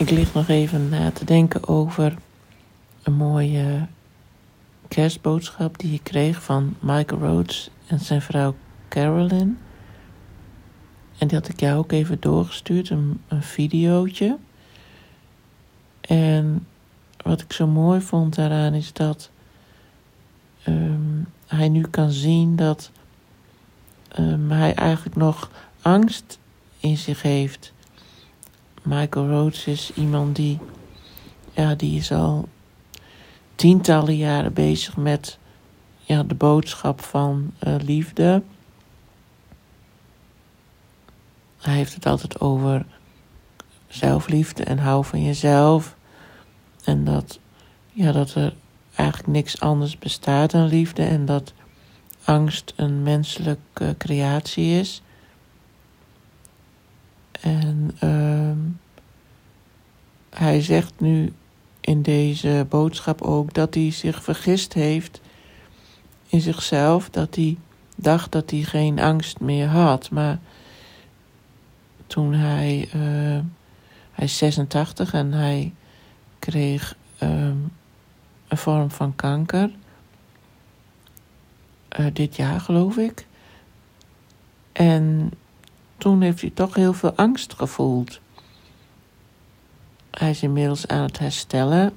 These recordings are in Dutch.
Ik lig nog even na te denken over een mooie kerstboodschap die ik kreeg van Michael Rhodes en zijn vrouw Carolyn. En die had ik jou ook even doorgestuurd, een, een videootje. En wat ik zo mooi vond daaraan is dat um, hij nu kan zien dat um, hij eigenlijk nog angst in zich heeft. Michael Rhodes is iemand die, ja, die is al tientallen jaren bezig met ja, de boodschap van uh, liefde. Hij heeft het altijd over zelfliefde en hou van jezelf. En dat, ja, dat er eigenlijk niks anders bestaat dan liefde en dat angst een menselijke creatie is. En uh, hij zegt nu in deze boodschap ook dat hij zich vergist heeft in zichzelf, dat hij dacht dat hij geen angst meer had. Maar toen hij, uh, hij is 86 en hij kreeg um, een vorm van kanker. Uh, dit jaar geloof ik. En toen heeft hij toch heel veel angst gevoeld. Hij is inmiddels aan het herstellen.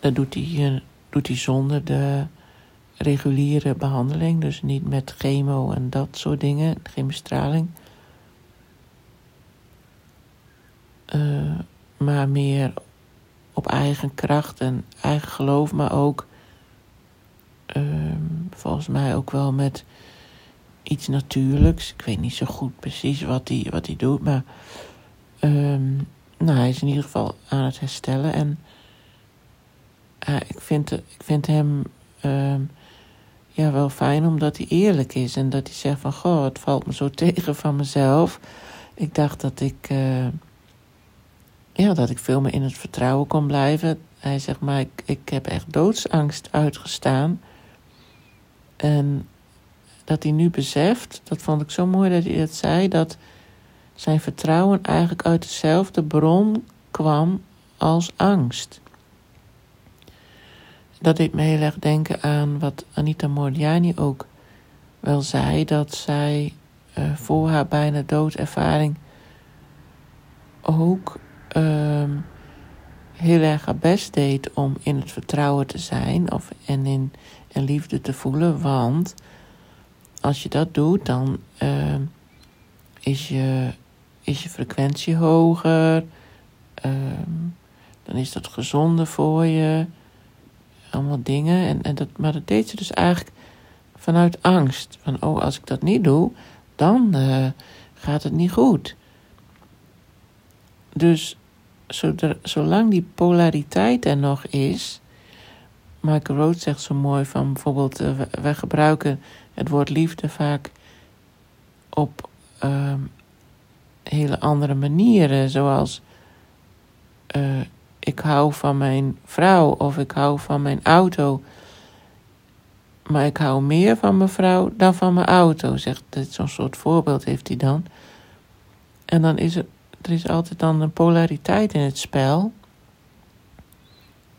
Dat doet hij, doet hij zonder de reguliere behandeling, dus niet met chemo en dat soort dingen, chemostraling. Uh, maar meer op eigen kracht en eigen geloof, maar ook uh, volgens mij ook wel met iets natuurlijks. Ik weet niet zo goed precies wat hij wat hij doet, maar um, nou, hij is in ieder geval aan het herstellen. En uh, ik, vind, ik vind hem uh, ja, wel fijn omdat hij eerlijk is. En dat hij zegt van, goh, het valt me zo tegen van mezelf. Ik dacht dat ik, uh, ja, dat ik veel meer in het vertrouwen kon blijven. Hij zegt, maar ik, ik heb echt doodsangst uitgestaan. En dat hij nu beseft, dat vond ik zo mooi dat hij dat zei, dat zijn vertrouwen eigenlijk uit dezelfde bron kwam als angst. Dat deed me heel erg denken aan wat Anita Mordiani ook wel zei, dat zij uh, voor haar bijna doodervaring ook uh, heel erg haar best deed om in het vertrouwen te zijn of, en in en liefde te voelen. Want als je dat doet, dan uh, is je is je frequentie hoger. Um, dan is dat gezonder voor je. Allemaal dingen. En, en dat, maar dat deed ze dus eigenlijk vanuit angst. Van, oh, als ik dat niet doe, dan uh, gaat het niet goed. Dus zolang die polariteit er nog is. Michael Roth zegt zo mooi van bijvoorbeeld, uh, wij gebruiken het woord liefde vaak op uh, hele andere manieren, zoals uh, ik hou van mijn vrouw of ik hou van mijn auto. Maar ik hou meer van mijn vrouw dan van mijn auto, zegt zo'n soort voorbeeld heeft hij dan. En dan is er, er is altijd dan een polariteit in het spel.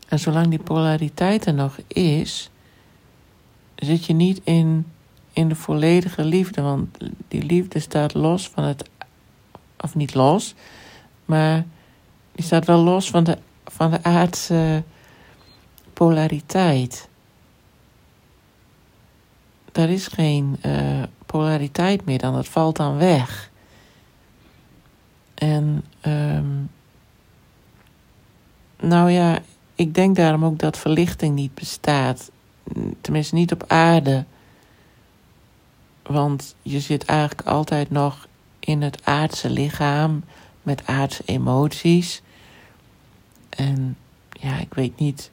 En zolang die polariteit er nog is, zit je niet in, in de volledige liefde, want die liefde staat los van het of niet los, maar die staat wel los van de, van de aardse polariteit. Er is geen uh, polariteit meer dan, het valt dan weg. En um, nou ja, ik denk daarom ook dat verlichting niet bestaat. Tenminste, niet op aarde. Want je zit eigenlijk altijd nog in het aardse lichaam met aardse emoties. En ja, ik weet niet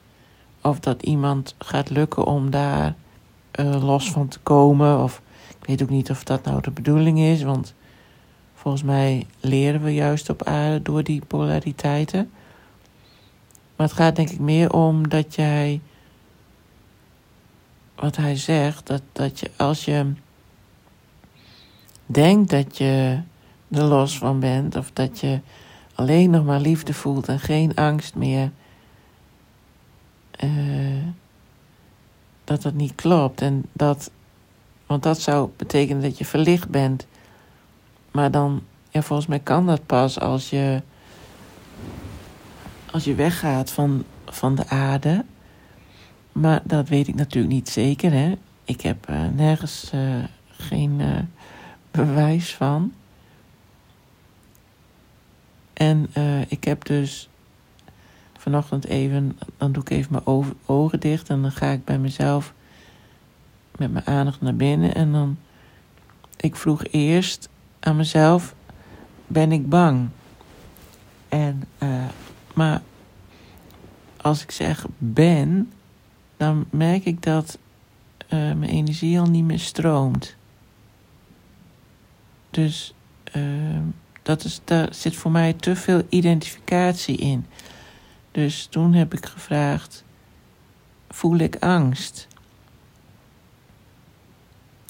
of dat iemand gaat lukken om daar uh, los van te komen. Of ik weet ook niet of dat nou de bedoeling is, want volgens mij leren we juist op aarde door die polariteiten. Maar het gaat denk ik meer om dat jij, wat hij zegt, dat, dat je als je denkt dat je er los van bent, of dat je alleen nog maar liefde voelt en geen angst meer. Uh, dat dat niet klopt. En dat, want dat zou betekenen dat je verlicht bent. Maar dan, ja, volgens mij kan dat pas als je, als je weggaat van, van de aarde. Maar dat weet ik natuurlijk niet zeker. Hè? Ik heb uh, nergens uh, geen bewijs van. En ik heb dus vanochtend even, dan doe ik even mijn ogen dicht en dan ga ik bij mezelf met mijn aandacht naar binnen. En dan, ik vroeg eerst aan mezelf, ben ik bang? En, maar als ik zeg ben, dan merk ik dat uh, mijn energie al niet meer stroomt. Dus uh, dat is, daar zit voor mij te veel identificatie in. Dus toen heb ik gevraagd: voel ik angst?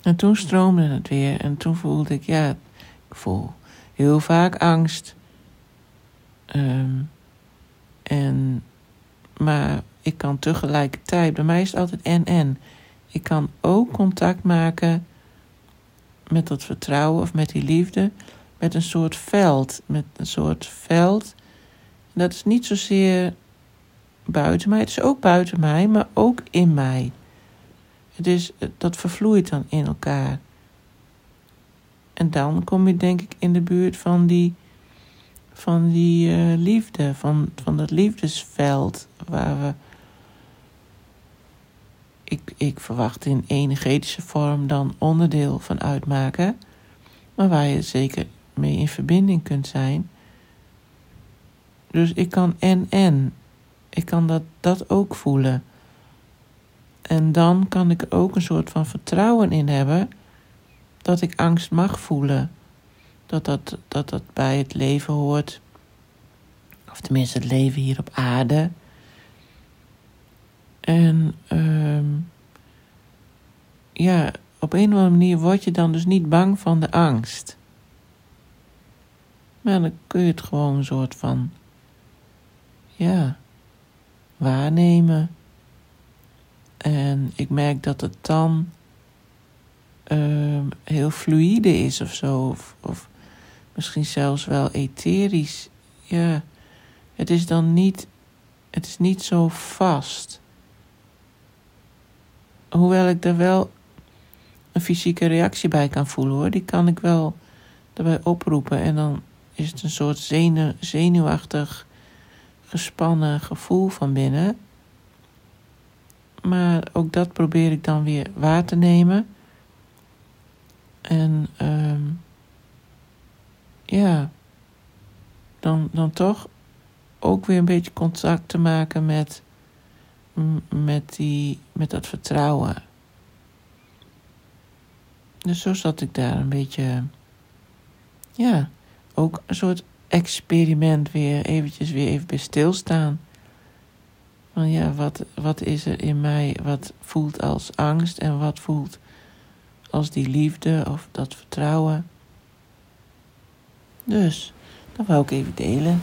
En toen stroomde het weer en toen voelde ik, ja, ik voel heel vaak angst. Um, en, maar ik kan tegelijkertijd, bij mij is het altijd en-en. Ik kan ook contact maken met dat vertrouwen of met die liefde, met een soort veld. Met een soort veld. dat is niet zozeer buiten mij, het is ook buiten mij, maar ook in mij. Het is, dat vervloeit dan in elkaar. En dan kom je denk ik in de buurt van die, van die uh, liefde, van, van dat liefdesveld waar we ik, ik verwacht in energetische vorm dan onderdeel van uitmaken, maar waar je zeker mee in verbinding kunt zijn. Dus ik kan en en. Ik kan dat, dat ook voelen. En dan kan ik er ook een soort van vertrouwen in hebben dat ik angst mag voelen. Dat dat, dat, dat bij het leven hoort. Of tenminste het leven hier op aarde. En uh, ja, op een of andere manier word je dan dus niet bang van de angst. Maar dan kun je het gewoon een soort van, ja, waarnemen. En ik merk dat het dan uh, heel fluïde is of zo. Of, of misschien zelfs wel etherisch. Ja, het is dan niet, het is niet zo vast hoewel ik er wel een fysieke reactie bij kan voelen hoor. Die kan ik wel erbij oproepen. En dan is het een soort zenuw, zenuwachtig gespannen gevoel van binnen. Maar ook dat probeer ik dan weer waar te nemen. En um, ja, dan, dan toch ook weer een beetje contact te maken met met, die, met dat vertrouwen. Dus zo zat ik daar een beetje, ja, ook een soort experiment weer, eventjes weer even bij stilstaan. Van ja, wat, wat is er in mij wat voelt als angst en wat voelt als die liefde of dat vertrouwen. Dus, dat wou ik even delen.